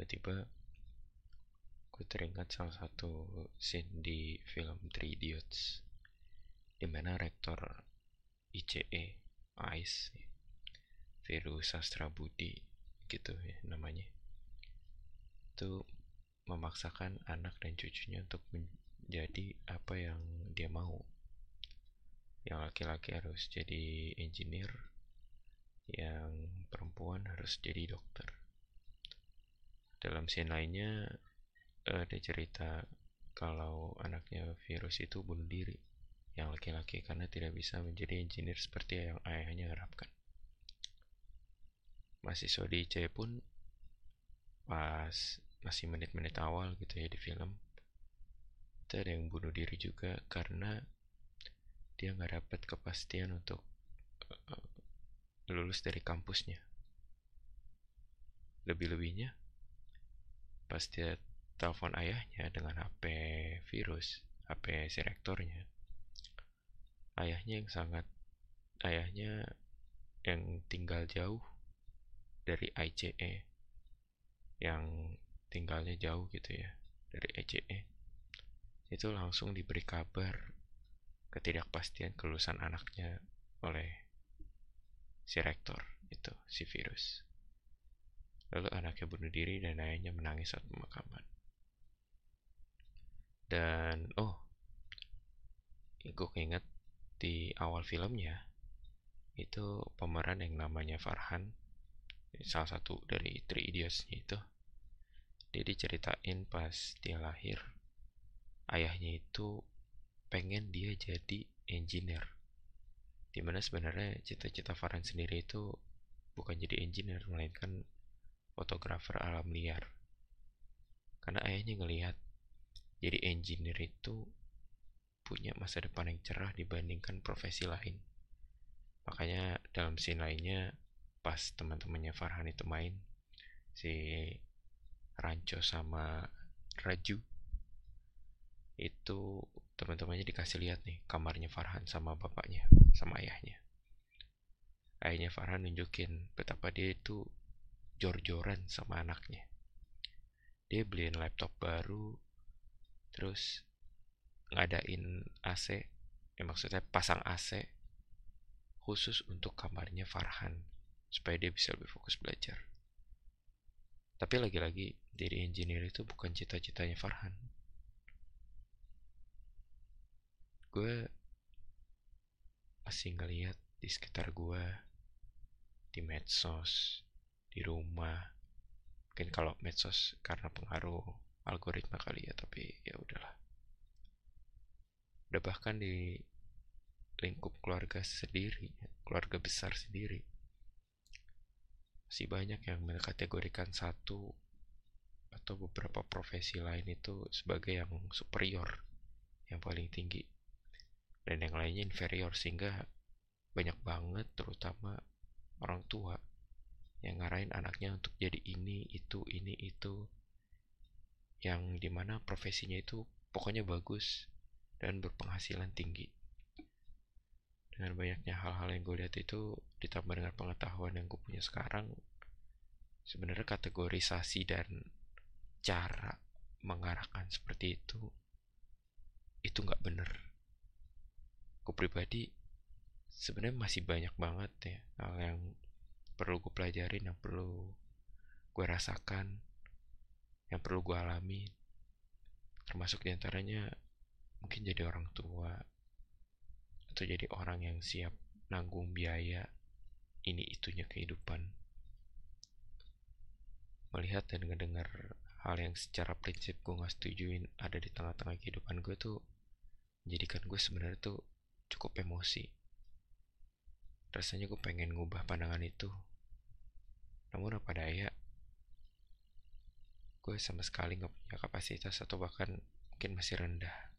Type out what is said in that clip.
tiba-tiba gue teringat salah satu scene di film Three Idiots di mana rektor ICE AIS Viru Sastra Budi gitu ya namanya itu memaksakan anak dan cucunya untuk menjadi apa yang dia mau. Yang laki-laki harus jadi engineer yang perempuan harus jadi dokter dalam scene lainnya ada cerita kalau anaknya virus itu bunuh diri yang laki-laki karena tidak bisa menjadi engineer seperti yang ayahnya harapkan. Mahasiswa di IC pun pas masih menit-menit awal gitu ya di film itu ada yang bunuh diri juga karena dia nggak dapat kepastian untuk uh, lulus dari kampusnya. Lebih-lebihnya pas dia telepon ayahnya dengan HP virus, HP si rektornya. Ayahnya yang sangat ayahnya yang tinggal jauh dari ICE yang tinggalnya jauh gitu ya dari ICE itu langsung diberi kabar ketidakpastian kelulusan anaknya oleh si rektor itu si virus Lalu anaknya bunuh diri dan ayahnya menangis saat pemakaman. Dan oh, gue keinget di awal filmnya itu pemeran yang namanya Farhan, salah satu dari Three Idiots itu. Dia diceritain pas dia lahir, ayahnya itu pengen dia jadi engineer. Di mana sebenarnya cita-cita Farhan sendiri itu bukan jadi engineer, melainkan fotografer alam liar. Karena ayahnya ngelihat jadi engineer itu punya masa depan yang cerah dibandingkan profesi lain. Makanya dalam scene lainnya pas teman-temannya Farhan itu main si Rancho sama Raju itu teman-temannya dikasih lihat nih kamarnya Farhan sama bapaknya sama ayahnya ayahnya Farhan nunjukin betapa dia itu jor-joran sama anaknya. Dia beliin laptop baru, terus ngadain AC, ya maksudnya pasang AC khusus untuk kamarnya Farhan, supaya dia bisa lebih fokus belajar. Tapi lagi-lagi, jadi engineer itu bukan cita-citanya Farhan. Gue masih ngeliat di sekitar gue, di medsos, di rumah. Mungkin kalau medsos karena pengaruh algoritma kali ya tapi ya udahlah. Udah bahkan di lingkup keluarga sendiri keluarga besar sendiri masih banyak yang mengkategorikan satu atau beberapa profesi lain itu sebagai yang superior yang paling tinggi. Dan yang lainnya inferior sehingga banyak banget terutama orang tua yang ngarahin anaknya untuk jadi ini itu ini itu. Yang di mana profesinya itu pokoknya bagus dan berpenghasilan tinggi. Dengan banyaknya hal-hal yang gue lihat itu ditambah dengan pengetahuan yang gue punya sekarang sebenarnya kategorisasi dan cara mengarahkan seperti itu itu nggak bener. Gue pribadi sebenarnya masih banyak banget ya hal yang perlu gue pelajarin yang perlu gue rasakan yang perlu gue alami. Termasuk di antaranya mungkin jadi orang tua atau jadi orang yang siap nanggung biaya ini itunya kehidupan. Melihat dan ngedengar hal yang secara prinsip gue gak setujuin ada di tengah-tengah kehidupan gue tuh menjadikan gue sebenarnya tuh cukup emosi. Rasanya gue pengen ngubah pandangan itu namun apa daya, gue sama sekali gak punya kapasitas atau bahkan mungkin masih rendah